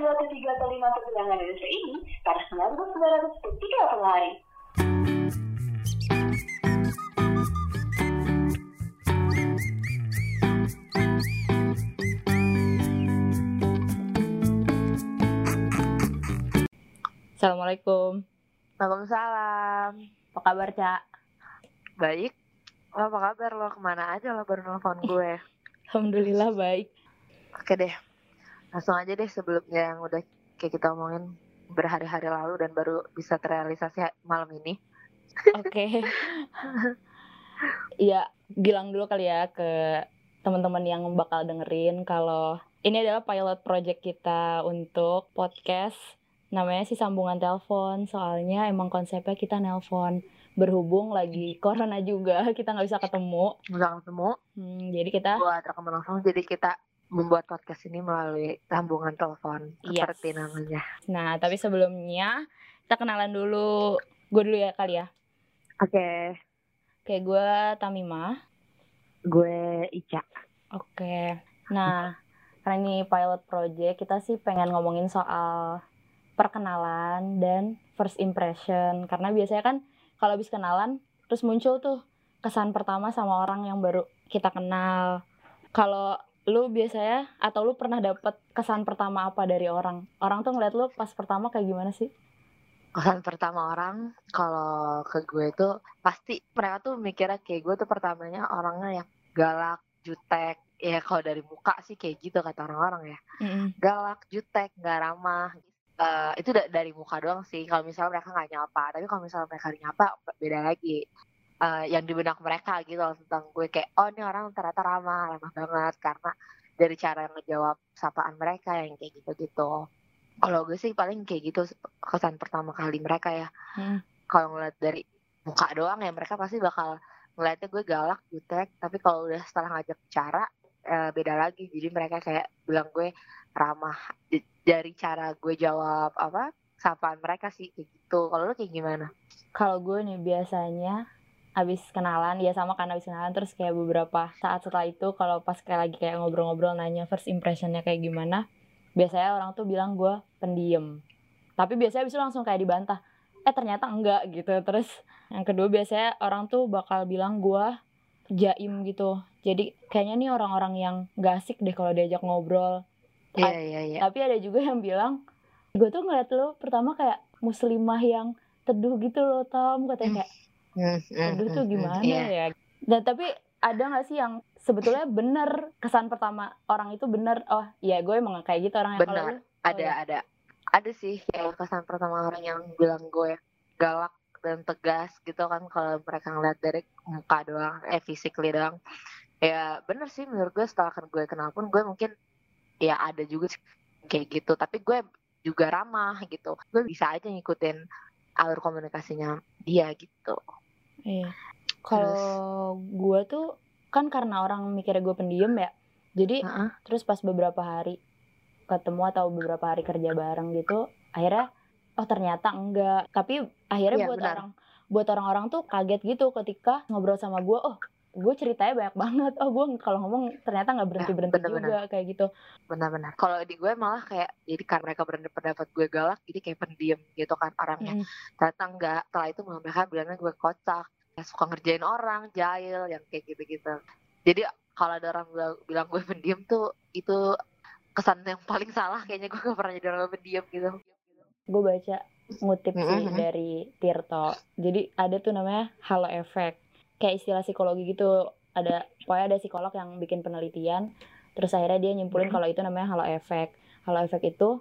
dua atau tiga atau lima atau bilangan Indonesia ini pada 1993 per hari. Assalamualaikum. Waalaikumsalam. Apa kabar, Cak? Baik. Lo apa kabar lo? Ke mana aja lo baru nelfon gue? Alhamdulillah baik. Oke deh. Langsung aja deh sebelumnya yang udah kayak kita omongin berhari-hari lalu dan baru bisa terrealisasi malam ini. Oke. Iya, bilang dulu kali ya ke teman-teman yang bakal dengerin kalau ini adalah pilot project kita untuk podcast namanya sih sambungan telepon soalnya emang konsepnya kita nelpon berhubung lagi corona juga kita nggak bisa ketemu Nggak ketemu. Hmm, jadi kita Buat rekaman langsung. Jadi kita membuat podcast ini melalui sambungan telepon. Yes. Seperti namanya. nah tapi sebelumnya kita kenalan dulu gue dulu ya kali ya Oke. kayak gue Tamimah Gue Ica. Oke. Nah, karena ini pilot project, kita sih pengen ngomongin soal perkenalan dan first impression. Karena biasanya kan kalau habis kenalan, terus muncul tuh kesan pertama sama orang yang baru kita kenal. Kalau lu biasanya atau lu pernah dapet kesan pertama apa dari orang? Orang tuh ngeliat lu pas pertama kayak gimana sih? Kesan pertama orang kalau ke gue itu pasti mereka tuh mikirnya kayak gue tuh pertamanya orangnya yang galak, jutek. Ya kalau dari muka sih kayak gitu kata orang-orang ya. galak, jutek, nggak ramah. Eh, itu da- dari muka doang sih. Kalau misalnya mereka nggak nyapa, tapi kalau misalnya mereka nyapa beda lagi. Eh, yang di benak mereka gitu loh tentang gue kayak oh ini orang ternyata ramah, ramah banget karena dari cara ngejawab sapaan mereka yang kayak gitu-gitu. Kalau gue sih paling kayak gitu kesan pertama kali mereka ya. Hmm. Kalau ngeliat dari muka doang ya mereka pasti bakal ngeliatnya gue galak, jutek. Tapi kalau udah setelah ngajak bicara eh, beda lagi. Jadi mereka kayak bilang gue ramah D- dari cara gue jawab apa sapaan mereka sih kayak gitu. Kalau lu kayak gimana? Kalau gue nih biasanya abis kenalan ya sama kan abis kenalan. Terus kayak beberapa saat setelah itu kalau pas kayak lagi kayak ngobrol-ngobrol nanya first impressionnya kayak gimana biasanya orang tuh bilang gue pendiam. Tapi biasanya abis itu langsung kayak dibantah eh ternyata enggak gitu. Terus yang kedua biasanya orang tuh bakal bilang gue jaim gitu. Jadi kayaknya nih orang-orang yang gak asik deh kalau diajak ngobrol. Iya iya iya. tapi ada juga yang bilang gue tuh ngeliat lo pertama kayak muslimah yang teduh gitu loh Tom katanya kayak Hmm, hmm, Aduh hmm, tuh hmm, gimana iya. ya? Dan tapi ada nggak sih yang sebetulnya bener kesan pertama orang itu bener? Oh iya gue emang kayak gitu orangnya. Kalau Benar. lu? Ada iya. ada ada sih kayak kesan pertama orang yang bilang gue galak dan tegas gitu kan kalau mereka ngeliat dari muka doang, eh physically doang. Ya bener sih menurut gue setelah kan gue kenal pun gue mungkin ya ada juga sih kayak gitu. Tapi gue juga ramah gitu. Gue bisa aja ngikutin alur komunikasinya dia gitu. Iya. Kalau gue tuh kan karena orang mikirnya gue pendiam ya. Jadi Heeh. terus pas beberapa hari ketemu atau beberapa hari kerja bareng gitu, akhirnya oh ternyata enggak. Tapi akhirnya Iya, buat benar. orang buat orang-orang tuh kaget gitu ketika ngobrol sama gue, oh gue ceritanya banyak banget. Oh gue kalau ngomong ternyata nggak berhenti berhenti benar-benar. juga kayak gitu. Benar-benar. Kalau di gue malah kayak jadi karena mereka berpendapat gue galak, jadi kayak pendiam gitu kan orangnya. Mm. ternyata enggak setelah itu malah mereka bilangnya gue kocak ya suka ngerjain orang jahil yang kayak gitu-gitu jadi kalau ada orang bilang, bilang gue pendiam tuh itu kesan yang paling salah kayaknya gue gak pernah jadi orang pendiam gitu gue baca ngutip sih Mhm. dari Tirto. Jadi ada tuh namanya halo effect. Kayak istilah psikologi gitu. Ada pokoknya ada psikolog yang bikin penelitian terus akhirnya dia nyimpulin Mhm. kalau itu namanya halo effect. Halo effect itu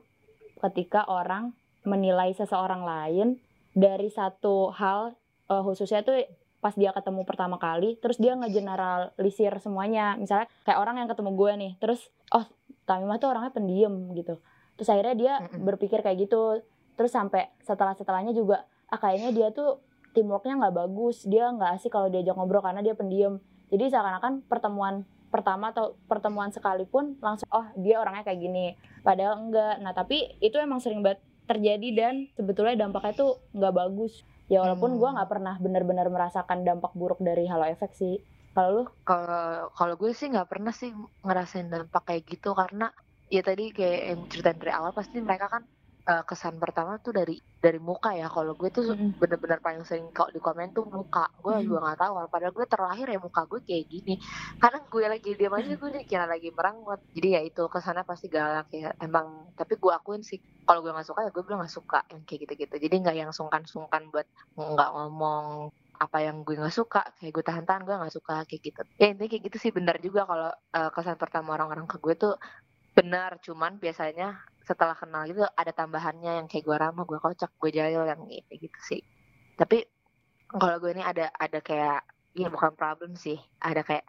ketika orang menilai seseorang lain dari satu hal eh, khususnya tuh pas dia ketemu pertama kali terus dia ngegeneralisir semuanya misalnya kayak orang yang ketemu gue nih terus oh Tamimah tuh orangnya pendiam gitu terus akhirnya dia berpikir kayak gitu terus sampai setelah setelahnya juga ah kayaknya dia tuh teamworknya nggak bagus dia nggak asik kalau diajak ngobrol karena dia pendiam. Jadi seakan-akan pertemuan pertama atau pertemuan sekalipun langsung oh dia orangnya kayak gini. Padahal enggak. Nah tapi itu emang sering banget terjadi dan sebetulnya dampaknya tuh nggak bagus. Ya walaupun Hmm. gua nggak pernah benar-benar merasakan dampak buruk dari halo efek sih. Kalau lu? Kalau kalau gue sih nggak pernah sih ngerasain dampak kayak gitu karena ya tadi kayak yang cerita dari awal pasti mereka kan uh, kesan pertama tuh dari dari muka ya. Kalau gue tuh Mm-mm. bener-bener paling sering kok di komen tuh muka. Gue Mm. juga nggak tahu padahal gue terlahir ya muka gue kayak gini. Karena gue lagi diam aja gue dikira lagi merangut jadi ya itu kesannya pasti galak ya. Emang tapi gue akuin sih kalau gue nggak suka ya gue bilang nggak suka yang kayak gitu-gitu. Jadi nggak yang sungkan-sungkan buat nggak ngomong apa yang gue nggak suka. Kayak gue tahan-tahan gue nggak suka kayak gitu. Ya intinya kayak gitu sih benar juga kalau uh, kesan pertama orang-orang ke gue tuh benar. Cuman biasanya setelah kenal gitu ada tambahannya yang kayak gue ramah gue kocak gue jahil yang ini gitu sih. Tapi kalau gue ini ada ada kayak ya bukan problem sih ada kayak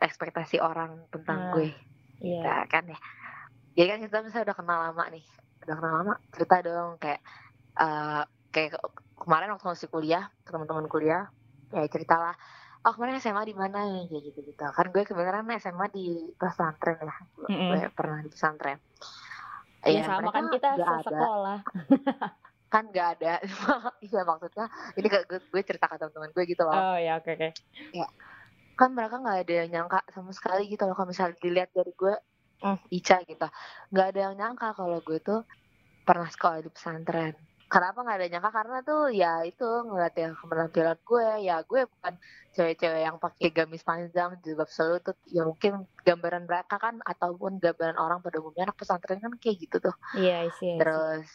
ekspektasi orang tentang Ah, gue. Iya. ya kan ya. Jadi kan kita misalnya udah kenal lama nih udah kenal lama cerita dong kayak eh kayak ke- kemarin waktu masih kuliah ke teman-teman kuliah kayak ceritalah oh kemarin SMA di mana nih? Kayak gitu gitu kan gue kebenaran SMA di pesantren ya Mm-mm. gue pernah di pesantren Ya sama kan kita sekolah. kan nggak ada. Iya maksudnya ini gak, gue, gue cerita ke teman-teman gue gitu loh. Oh ya oke oke. kan mereka nggak ada yang nyangka sama sekali gitu loh kalau misalnya dilihat dari gue hmm, Ica gitu. Nggak ada yang nyangka kalau gue tuh pernah sekolah di pesantren kenapa nggak ada yang nyangka? Karena tuh ya itu ngeliat yang penampilan gue. Ya gue bukan cewek-cewek yang pakai gamis panjang jilbab selutut ya mungkin gambaran mereka kan ataupun gambaran orang pada umumnya anak pesantren kan kayak gitu tuh. Iya isi isi. terus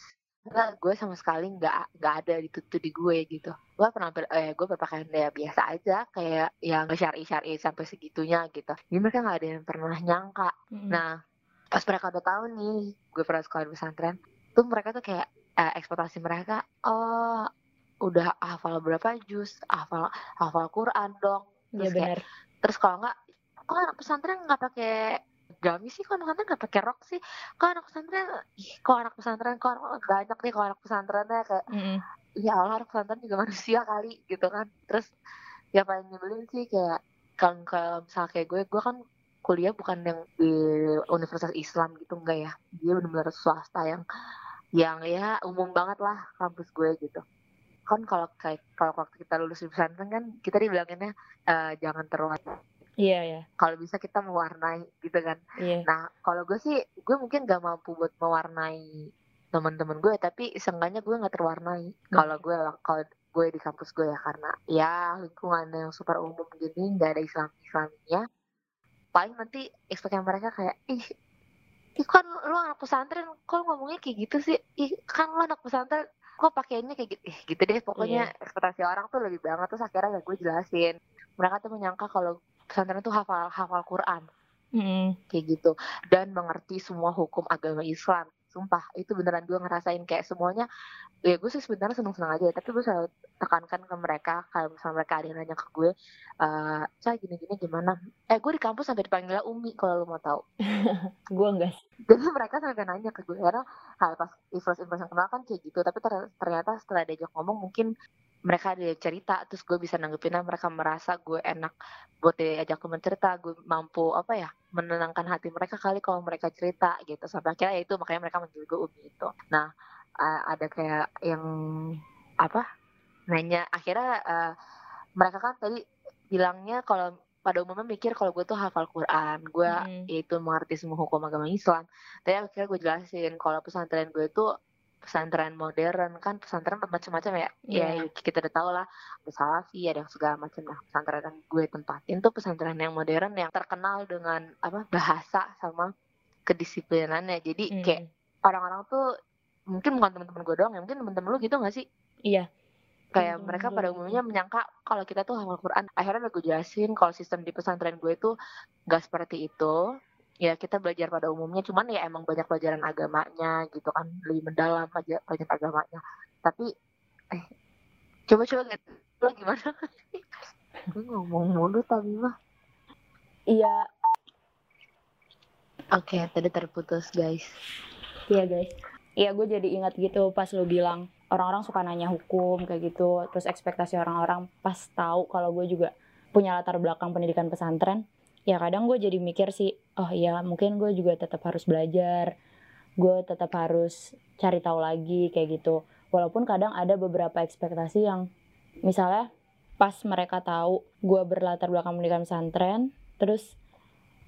enggak gue sama sekali nggak nggak ada di tutu di gue gitu. Gue penampil eh gue berpakaian ya biasa aja. Kayak yang syari syari sampai segitunya gitu. Jadi mereka nggak ada yang pernah nyangka. Mm-mm. nah pas mereka udah tahu nih gue pernah sekolah di pesantren tuh mereka tuh kayak eh, ekspektasi mereka oh udah hafal berapa juz? Hafal hafal Quran dong. Iya terus kayak benar. terus kalau nggak kok anak pesantren nggak pakai gamis sih? Kok anak pesantren nggak pakai rok sih? Kok anak pesantren kok anak pesantren kok anak- banyak nih kok anak pesantrennya kayak Mm-mm. ya Allah anak pesantren juga manusia kali gitu kan. Terus ya paling nyebelin sih kayak kalau kalau misalnya kayak gue gue kan kuliah bukan yang di universitas Islam gitu enggak ya. Dia benar-benar swasta yang yang ya umum banget lah kampus gue gitu kan kalau kayak kalau waktu kita lulus di pesantren kan kita dibilanginnya eh, jangan terlalu Iya ya. kalau bisa kita mewarnai gitu kan Iya. nah kalau gue sih gue mungkin gak mampu buat mewarnai teman-teman gue tapi seenggaknya gue nggak terwarnai kalau gue kalau gue di kampus gue ya karena ya lingkungan yang super umum gini nggak ada Islam Islaminya paling nanti ekspektasi mereka kayak ih ih kan lu anak pesantren kok lu ngomongnya kayak gitu sih? Ih kan lu anak pesantren kok pakaiannya kayak gitu? Ih, gitu deh pokoknya ekspektasi orang tuh lebih banget terus akhirnya ya gue jelasin. Mereka tuh menyangka kalau pesantren tuh hafal hafal Quran. Mm-mm. kayak gitu. Dan mengerti semua hukum agama Islam sumpah itu beneran gue ngerasain kayak semuanya. Ya gue sih sebenarnya seneng seneng aja tapi gue selalu tekankan ke mereka kalau misalnya mereka ada yang nanya ke gue eh cah gini gini gimana? Eh gue di kampus sampai dipanggil Umi kalau lo mau tahu. Gue enggak jadi mereka sampai nanya ke gue karena hal pas first impression kenal kan kayak gitu tapi ter- ternyata setelah diajak ngomong mungkin mereka ada yang cerita terus gue bisa nanggepinnya mereka merasa gue enak buat diajak temen cerita gue mampu apa ya menenangkan hati mereka kali kalau mereka cerita gitu. Sampai akhirnya ya itu makanya mereka manggil gue Umi itu. Nah ada kayak yang apa nanya akhirnya eh, mereka kan tadi bilangnya kalau pada umumnya mikir kalau gue tuh hafal Quran gue Mm-mm. yaitu mengerti semua hukum agama Islam. Tapi akhirnya gue jelasin kalau pesantren gue itu pesantren modern kan pesantren macam-macam ya ya Iya. kita udah tahu lah ada salafi ada yang segala macam lah pesantren yang gue tempatin tuh pesantren yang modern yang terkenal dengan apa bahasa sama kedisiplinannya jadi Mm. kayak orang-orang tuh mungkin bukan teman-teman gue doang ya mungkin teman-teman lu gitu gak sih Iya. kayak Temen-temen mereka pada gitu. umumnya menyangka kalau kita tuh hafal Quran akhirnya udah gue jelasin kalau sistem di pesantren gue itu gak seperti itu ya kita belajar pada umumnya cuman ya emang banyak pelajaran agamanya gitu kan lebih mendalam aja banyak agamanya tapi eh coba-coba lo gimana gue ngomong mulu tapi mah Iya. oke tadi terputus guys Iya guys. Iya gue jadi ingat gitu pas lu bilang orang-orang suka nanya hukum kayak gitu. Terus ekspektasi orang-orang pas tahu kalau gue juga punya latar belakang pendidikan pesantren. Ya kadang gue jadi mikir sih, oh iya mungkin gue juga tetap harus belajar. Gue tetap harus cari tahu lagi kayak gitu. Walaupun kadang ada beberapa ekspektasi yang misalnya pas mereka tahu gue berlatar belakang pendidikan pesantren, terus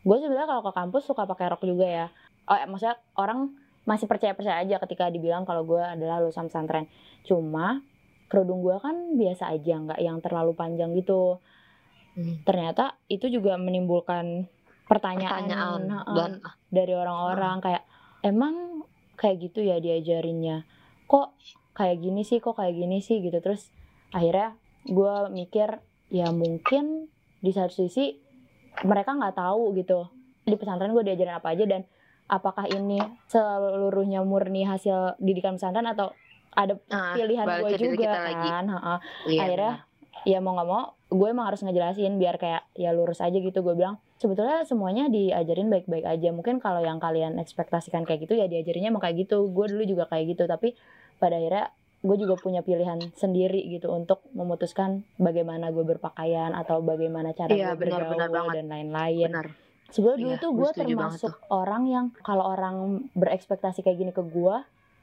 gue sebenarnya kalau ke kampus suka pakai rok juga ya oh eh, maksudnya orang masih percaya percaya aja ketika dibilang kalau gue adalah lulusan pesantren cuma kerudung gue kan biasa aja nggak yang terlalu panjang gitu Hmm. ternyata itu juga menimbulkan pertanyaan, pertanyaan dan dari orang-orang kayak emang kayak gitu ya diajarinnya? Kok kayak gini sih kok kayak gini sih? Gitu. Terus akhirnya gue mikir ya mungkin di satu sisi mereka nggak tahu gitu di pesantren gue diajarin apa aja dan apakah ini seluruhnya murni hasil didikan pesantren atau ada nah, pilihan gue juga kita lagi. kan heeh. Iya, akhirnya ya mau nggak mau gue emang harus ngejelasin biar kayak ya lurus aja gitu. Gue bilang sebetulnya semuanya diajarin baik-baik aja mungkin kalau yang kalian ekspektasikan kayak gitu ya diajarinnya emang kayak gitu gue dulu juga kayak gitu tapi pada akhirnya gue juga punya pilihan sendiri gitu untuk memutuskan bagaimana gue berpakaian atau bagaimana cara Iya, gue benar, benar bergaul banget. dan lain-lain benar. Sebenarnya dulu Iya, tuh gue termasuk orang yang kalau orang berekspektasi kayak gini ke gue,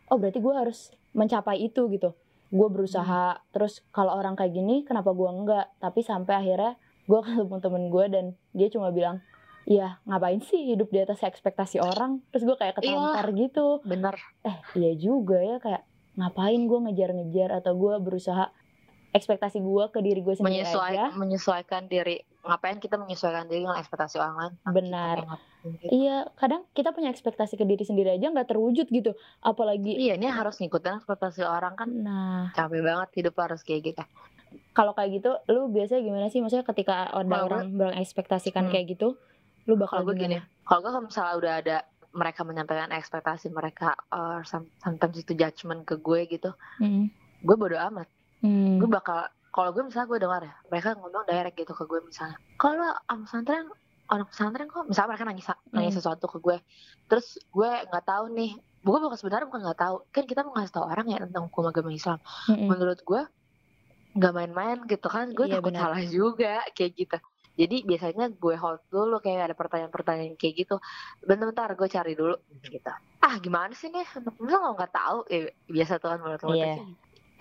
oh berarti gue harus mencapai itu gitu. Gue berusaha, Hmm. terus kalau orang kayak gini kenapa gue enggak? Tapi sampai akhirnya gue ketemu temen gue dan dia cuma bilang, iya ngapain sih hidup di atas ekspektasi orang? Terus gue kayak ketampar gitu. benar Eh iya juga ya kayak ngapain gue ngejar-ngejar atau gue berusaha ekspektasi gue ke diri gue sendiri menyesuai, aja. menyesuaikan diri ngapain kita menyesuaikan diri dengan ekspektasi orang lain Nah, Benar. gitu. Iya, kadang kita punya ekspektasi ke diri sendiri aja nggak terwujud gitu. Apalagi iya ini harus ngikutin ekspektasi orang kan Nah, capek banget hidup harus kayak gitu kalau kayak gitu, lu biasanya gimana sih? Maksudnya ketika ada gue- orang berekspektasikan Hmm. kayak gitu, lu bakal kalau gue gini gimana? kalau gue kalau misalnya udah ada mereka menyampaikan ekspektasi mereka or some- sometimes itu judgement ke gue gitu Hmm. gue bodo amat Hmm. gue bakal kalau gue misalnya gue dengar ya mereka ngomong direct gitu ke gue misalnya kalau am pesantren anak pesantren kok misalnya mereka nanya nanya Hmm. sesuatu ke gue terus gue nggak tahu nih gue bukan sebenarnya bukan nggak tahu kan kita mau ngasih tahu orang ya tentang hukum agama Islam Mm-mm. menurut gue nggak main-main gitu kan gue Iya, takut salah juga kayak gitu. Jadi biasanya gue hold dulu kayak ada pertanyaan-pertanyaan kayak gitu. Bentar-bentar gue cari dulu gitu. Ah gimana sih nih? Masa lo nggak tahu? Ya, biasa tuh kan menurut lo Iya.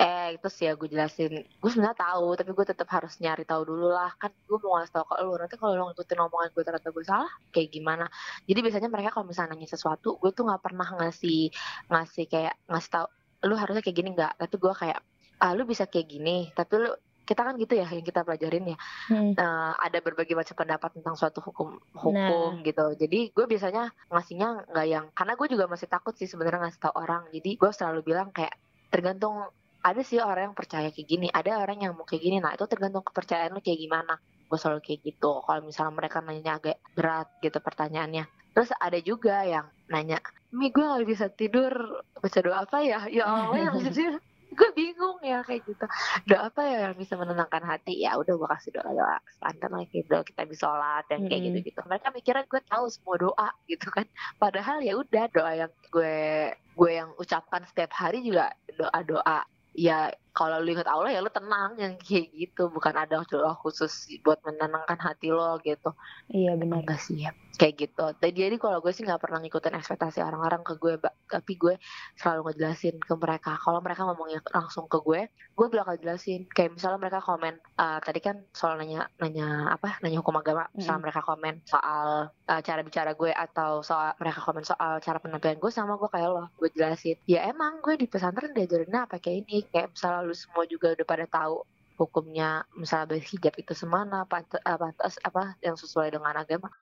eh terus ya gue jelasin. Gue sebenarnya tahu tapi gue tetap harus nyari tahu dulu lah. Kan gue mau ngasih tahu ke lo nanti kalau lo ngikutin omongan gue ternyata gue salah kayak gimana? Jadi biasanya mereka kalau misalnya nanya sesuatu gue tuh nggak pernah ngasih ngasih kayak ngasih tahu lu harusnya kayak gini nggak? Tapi gue kayak ah lu bisa kayak gini tapi lu kita kan gitu ya yang kita pelajarin ya. Hmm. eh, ada berbagai macam pendapat tentang suatu hukum hukum gitu. Jadi gue biasanya ngasihnya nggak yang karena gue juga masih takut sih sebenarnya ngasih tahu orang. Jadi gue selalu bilang kayak tergantung ada sih orang yang percaya kayak gini ada orang yang mau kayak gini. Nah itu tergantung kepercayaan lu kayak gimana. Gue selalu kayak gitu. Kalau misalnya mereka nanya agak berat gitu pertanyaannya. Terus ada juga yang nanya mi gue nggak bisa tidur baca doa apa ya? Ya Allah yang bisa gue bingung ya kayak gitu. Doa apa ya yang bisa menenangkan hati? Ya udah gue kasih doa doa standar lah kayak doa kita bisa sholat dan kayak gitu gitu mereka mikirnya gue tahu semua doa gitu kan. Padahal ya udah doa yang gue gue yang ucapkan setiap hari juga doa doa ya kalau lu ingat Allah ya lu tenang yang kayak gitu. Bukan ada doa khusus buat menenangkan hati lo gitu. Iya benar. enggak sih ya. Kayak gitu. Jadi jadi kalau gue sih nggak pernah ngikutin ekspektasi orang-orang ke gue tapi gue selalu ngejelasin ke mereka. Kalau mereka ngomongnya langsung ke gue gue bakal jelasin. Kayak misalnya mereka komen eh, tadi kan soal nanya nanya apa? Nanya hukum agama. Misalnya Mm-mm. mereka komen soal eh, cara bicara gue atau soal mereka komen soal cara penampilan gue sama gue kayak lo. Gue jelasin. Ya emang gue di pesantren diajarinnya apa kayak ini. Kayak misalnya lu semua juga udah pada tahu hukumnya misalnya berhijab itu semana pantas, pantas apa yang sesuai dengan agama.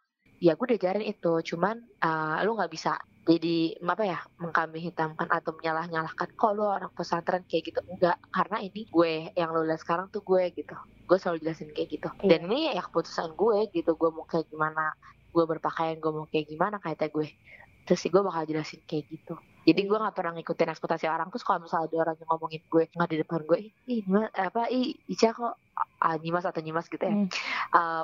Ya gue diajarin itu cuman eh, lu nggak bisa jadi apa ya mengkambing hitamkan atau menyalah nyalahkan kok lu orang pesantren kayak gitu? Enggak karena ini gue yang lu lihat sekarang tuh gue gitu. Gue selalu jelasin kayak gitu. Dan ini ya keputusan gue gitu. Gue mau kayak gimana gue berpakaian gue mau kayak gimana kata gue terus sih gue bakal jelasin kayak gitu. Jadi gue nggak pernah ngikutin ekspektasi orang. Terus kalau misalnya ada orang yang ngomongin gue nggak di depan gue ih Nyimas- apa ih Ica kok ah, nyimas atau nyimas gitu ya. Hmm.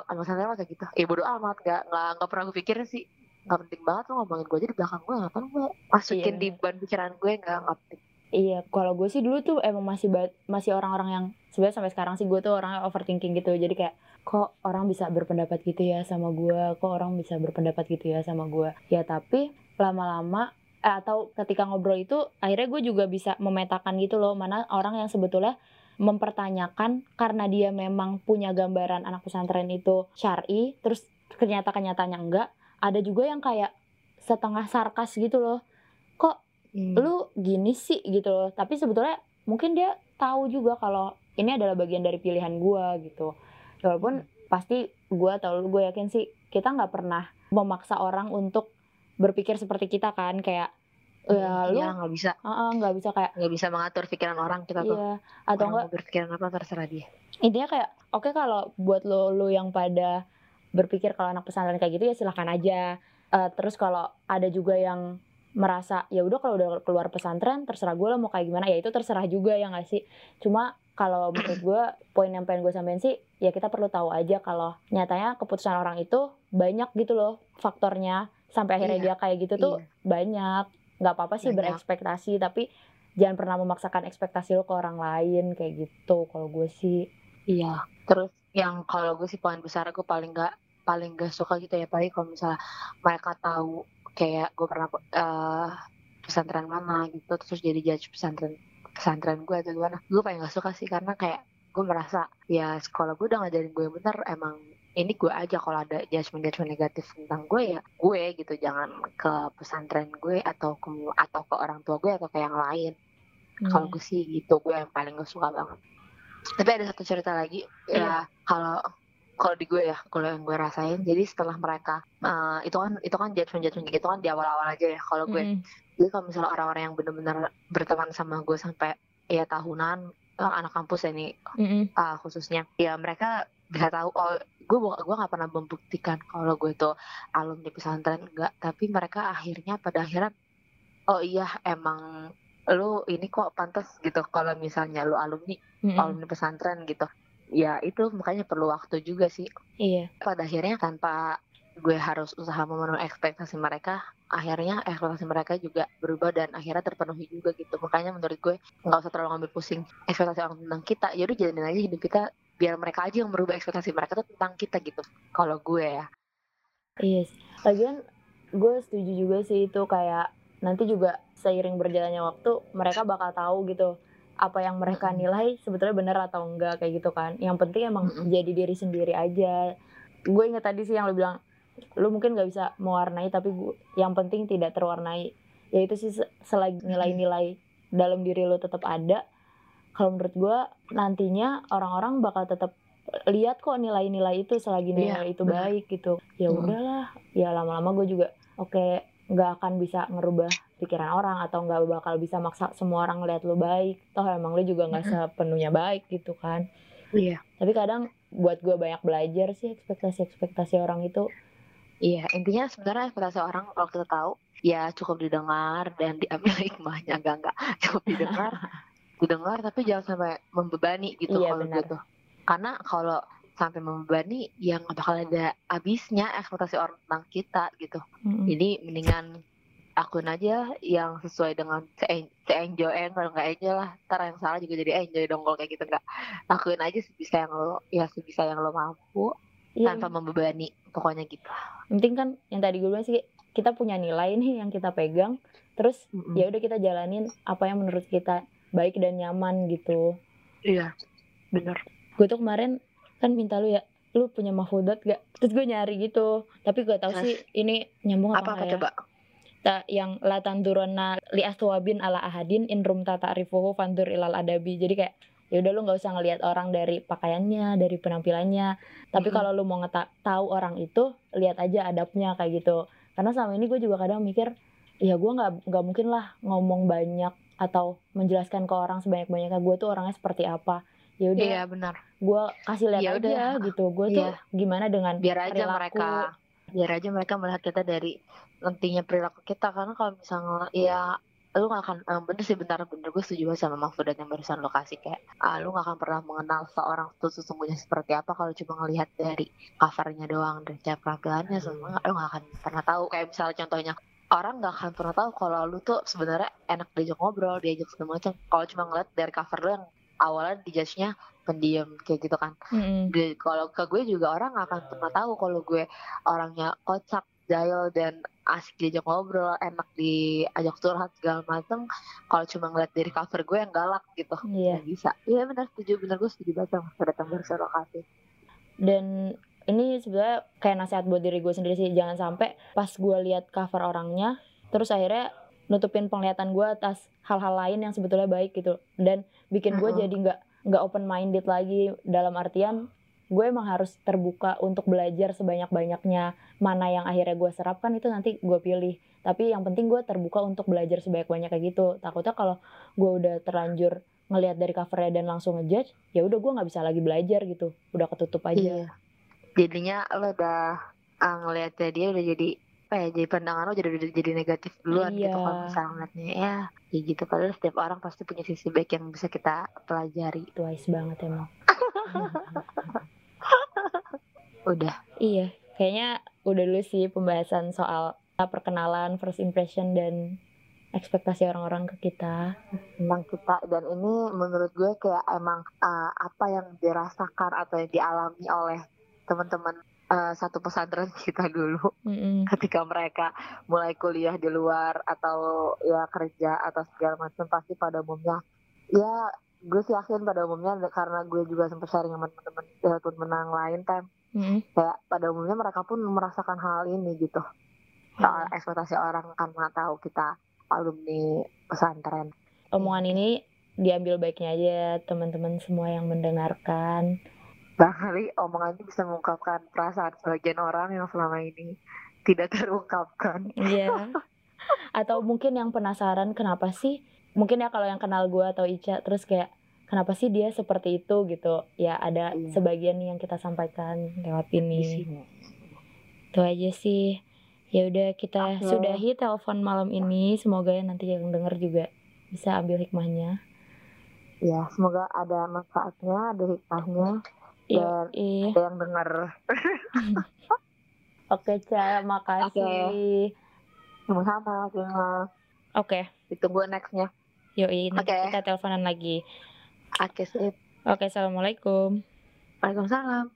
uh, pesantren mah kayak gitu. Ya bodo amat nggak nggak nggak pernah gue pikirin sih. Nggak penting banget lo ngomongin gue aja di belakang gue ngapain gue masukin Iya, di ban pikiran gue nggak nggak penting. Iya, kalau gue sih dulu tuh emang masih masih orang-orang yang sebenarnya sampai sekarang sih gue tuh orangnya overthinking gitu. Jadi kayak kok orang bisa berpendapat gitu ya sama gue, kok orang bisa berpendapat gitu ya sama gue. Ya tapi lama-lama eh, atau ketika ngobrol itu akhirnya gue juga bisa memetakan gitu loh mana orang yang sebetulnya mempertanyakan karena dia memang punya gambaran anak pesantren itu syari terus ternyata kenyataannya enggak ada juga yang kayak setengah sarkas gitu loh. Kok Hmm. lu gini sih gitu loh? Tapi sebetulnya mungkin dia tahu juga kalau ini adalah bagian dari pilihan gua gitu. Walaupun pasti gua atau lu gue yakin sih kita nggak pernah memaksa orang untuk berpikir seperti kita kan kayak ya lu Iya, nggak bisa. "Ah, ah, nggak bisa kayak nggak bisa mengatur pikiran orang kita tuh. Iya atau Orang enggak mau berpikiran apa terserah dia. Intinya kayak oke kalau buat lo lo yang pada berpikir kalau anak pesantren kayak gitu ya silahkan aja. Eh, terus kalau ada juga yang merasa ya udah kalau udah keluar pesantren terserah gue lo mau kayak gimana. Ya itu terserah juga ya nggak sih? Cuma kalau menurut gue poin yang pengen gue sampein sih ya kita perlu tahu aja kalau nyatanya keputusan orang itu banyak gitu loh faktornya sampai akhirnya Iya, dia kayak gitu tuh Iya. banyak nggak apa-apa sih Banyak. berekspektasi tapi jangan pernah memaksakan ekspektasi lo ke orang lain kayak gitu kalau gue sih Iya. Terus yang kalau gue sih poin besar gue paling nggak paling gak suka gitu ya paling kalau misalnya mereka tahu kayak gue pernah eh pesantren mana gitu terus jadi judge pesantren pesantren gue atau gimana gue paling gak suka sih karena kayak gue merasa ya sekolah gue udah ngajarin gue yang bener emang ini gue aja kalau ada judgement judgement negatif tentang gue ya gue gitu. Jangan ke pesantren gue atau ke atau ke orang tua gue atau ke yang lain. Kalau gue sih gitu gue yang paling gak suka banget. Tapi ada satu cerita lagi ya kalau kalau di gue ya kalau yang gue rasain. Jadi setelah mereka eh, itu kan itu kan judgement judgement gitu kan di awal-awal aja ya. Kalau gue Mm-mm. jadi kalau misalnya orang-orang yang benar-benar berteman sama gue sampai ya tahunan eh, anak kampus ya ini Mm-mm. uh, khususnya ya mereka bisa tahu oh gue gue nggak pernah membuktikan kalau gue itu alumni pesantren enggak. Tapi mereka akhirnya pada akhirnya oh iya emang lu ini kok pantas gitu. Kalau misalnya lu alumni Mm-mm. alumni pesantren gitu ya itu makanya perlu waktu juga sih. Iya. Pada akhirnya tanpa gue harus usaha memenuhi ekspektasi mereka akhirnya ekspektasi mereka juga berubah dan akhirnya terpenuhi juga gitu. Makanya menurut gue nggak usah terlalu ngambil pusing ekspektasi orang tentang kita. Ya udah jalanin aja hidup kita biar mereka aja yang merubah ekspektasi mereka tuh tentang kita gitu kalau gue ya Iya sih. Lagian gue setuju juga sih itu kayak nanti juga seiring berjalannya waktu mereka bakal tahu gitu apa yang mereka nilai sebetulnya benar atau enggak kayak gitu kan. Yang penting emang jadi diri sendiri aja. Gue inget tadi sih yang lo bilang lu mungkin nggak bisa mewarnai tapi gua, yang penting tidak terwarnai. Ya itu sih se- selagi nilai-nilai dalam diri lo tetap ada. Kalau menurut gue nantinya orang-orang bakal tetap lihat kok nilai-nilai itu selagi Iya, nilai itu benar. baik gitu. Ya Mm. udahlah, ya lama-lama gue juga oke nggak akan bisa ngerubah pikiran orang atau nggak bakal bisa maksa semua orang lihat lu baik. Toh emang lu juga nggak sepenuhnya baik gitu kan. iya Tapi kadang buat gue banyak belajar sih ekspektasi-ekspektasi orang itu. iya intinya sebenarnya ekspektasi orang kalau kita tahu ya cukup didengar dan diambil hikmahnya enggak enggak cukup didengar didengar tapi jangan sampai membebani gitu Iya, kalau benar. gitu karena kalau sampai membebani yang nggak bakal ada habisnya ekspektasi orang tentang kita gitu Mm-mm. jadi mendingan akun aja yang sesuai dengan se- se-enjoy eh, kalau nggak enjoy lah ntar yang salah juga jadi enjoy dong kalau kayak gitu nggak lakuin aja sebisa yang lo ya sebisa yang lo mampu Iya, tanpa membebani pokoknya gitu penting kan yang tadi gue bilang sih kita punya nilai nih yang kita pegang. Terus Mm-mm. ya udah kita jalanin apa yang menurut kita baik dan nyaman gitu. iya bener gue tuh kemarin kan minta lu ya lu punya mahfudat gak? Terus gue nyari gitu. Tapi tahu Terus? sih ini nyambung apa, apa apa ya? coba? Ta- yang latan turuna li aswabin ala ahadin in rum tata arifuhu fandur ilal adabi. Jadi kayak ya udah lu nggak usah ngelihat orang dari pakaiannya dari penampilannya. Tapi Mm-mm. kalau lu mau ngeta tahu orang itu lihat aja adabnya kayak gitu. Karena selama ini gue juga kadang mikir ya gue nggak nggak mungkin lah ngomong banyak atau menjelaskan ke orang sebanyak banyaknya gue tuh orangnya seperti apa. Ya udah iya benar. gue kasih lihat Ya aja udah. gitu. Gue tuh Iya. gimana dengan biar aja perilaku. mereka biar aja mereka melihat kita dari nantinya perilaku kita. Karena kalau misalnya ya lu gak akan eh, bener sih bentar bener. Gue setuju banget sama Mahfudat yang barusan lo kasih. Kayak ah, lu gak akan pernah mengenal seorang tuh sesungguhnya seperti apa kalau cuma ngelihat dari covernya doang dan cara penampilannya semua. Lu gak akan pernah tahu. Kayak misalnya contohnya orang gak akan pernah tahu kalau lu tuh sebenarnya enak diajak ngobrol diajak segala macam. Kalau cuma ngeliat dari cover lu yang awalnya dijudge-nya pendiam kayak gitu kan. Mm-mm. Di- kalau ke gue juga orang gak akan pernah tahu kalau gue orangnya kocak jahil dan asik diajak ngobrol enak diajak curhat segala macam kalau cuma ngeliat dari cover gue yang galak gitu. Iya. Nggak bisa. Iya benar setuju. Benar gue setuju banget sama tambah lokasi dan ini sebenarnya kayak nasihat buat diri gue sendiri sih jangan sampai pas gue lihat cover orangnya terus akhirnya nutupin penglihatan gue atas hal-hal lain yang sebetulnya baik gitu. Dan bikin gue Mm-mm. jadi nggak nggak open minded lagi dalam artian gue emang harus terbuka untuk belajar sebanyak banyaknya mana yang akhirnya gue serap kan itu nanti gue pilih. Tapi yang penting gue terbuka untuk belajar sebanyak banyaknya gitu. Takutnya kalau gue udah terlanjur ngelihat dari covernya dan langsung ngejudge ya udah gue nggak bisa lagi belajar gitu. Udah ketutup aja. Iya. Jadinya lo udah ah, ngeliatnya dia udah jadi apa ya jadi pandangan lo jadi jadi negatif duluan gitu Iya. kalau misalnya ngeliatnya. Ya kayak gitu. Padahal setiap orang pasti punya sisi baik yang bisa kita pelajari. Itu wise banget emang. Udah. Iya, kayaknya udah dulu sih pembahasan soal perkenalan, first impression dan ekspektasi orang-orang ke kita. tentang kita. Dan ini menurut gue kayak emang uh, apa yang dirasakan atau yang dialami oleh teman-teman uh, satu pesantren kita dulu Mm-mm. ketika mereka mulai kuliah di luar atau ya kerja atau segala macam pasti pada umumnya ya gue sih yakin pada umumnya karena gue juga sempat sharing sama teman-teman ya, teman menang lain time Mm-mm. kayak pada umumnya mereka pun merasakan hal ini gitu soal ekspektasi orang karena tahu kita alumni pesantren Omongan ini diambil baiknya aja teman-teman semua yang mendengarkan. Barangkali omongan ini bisa mengungkapkan perasaan sebagian orang yang selama ini tidak terungkapkan. Iya. Atau mungkin yang penasaran kenapa sih? Mungkin ya kalau yang kenal gue atau Ica terus kayak kenapa sih dia seperti itu gitu? Ya ada Iya. sebagian yang kita sampaikan lewat ini. Itu aja sih. Ya udah kita Oke. sudahi telepon malam ini. Semoga ya nanti yang denger juga bisa ambil hikmahnya. Ya, semoga ada manfaatnya, ada hikmahnya, Iya. Dan- ada yang dengar. Oke, Ca, makasih. Sama-sama, Cuma. Oke, Ditunggu nextnya. yoi nanti Oke. kita teleponan lagi. Oke, sip. Oke, assalamualaikum. Waalaikumsalam.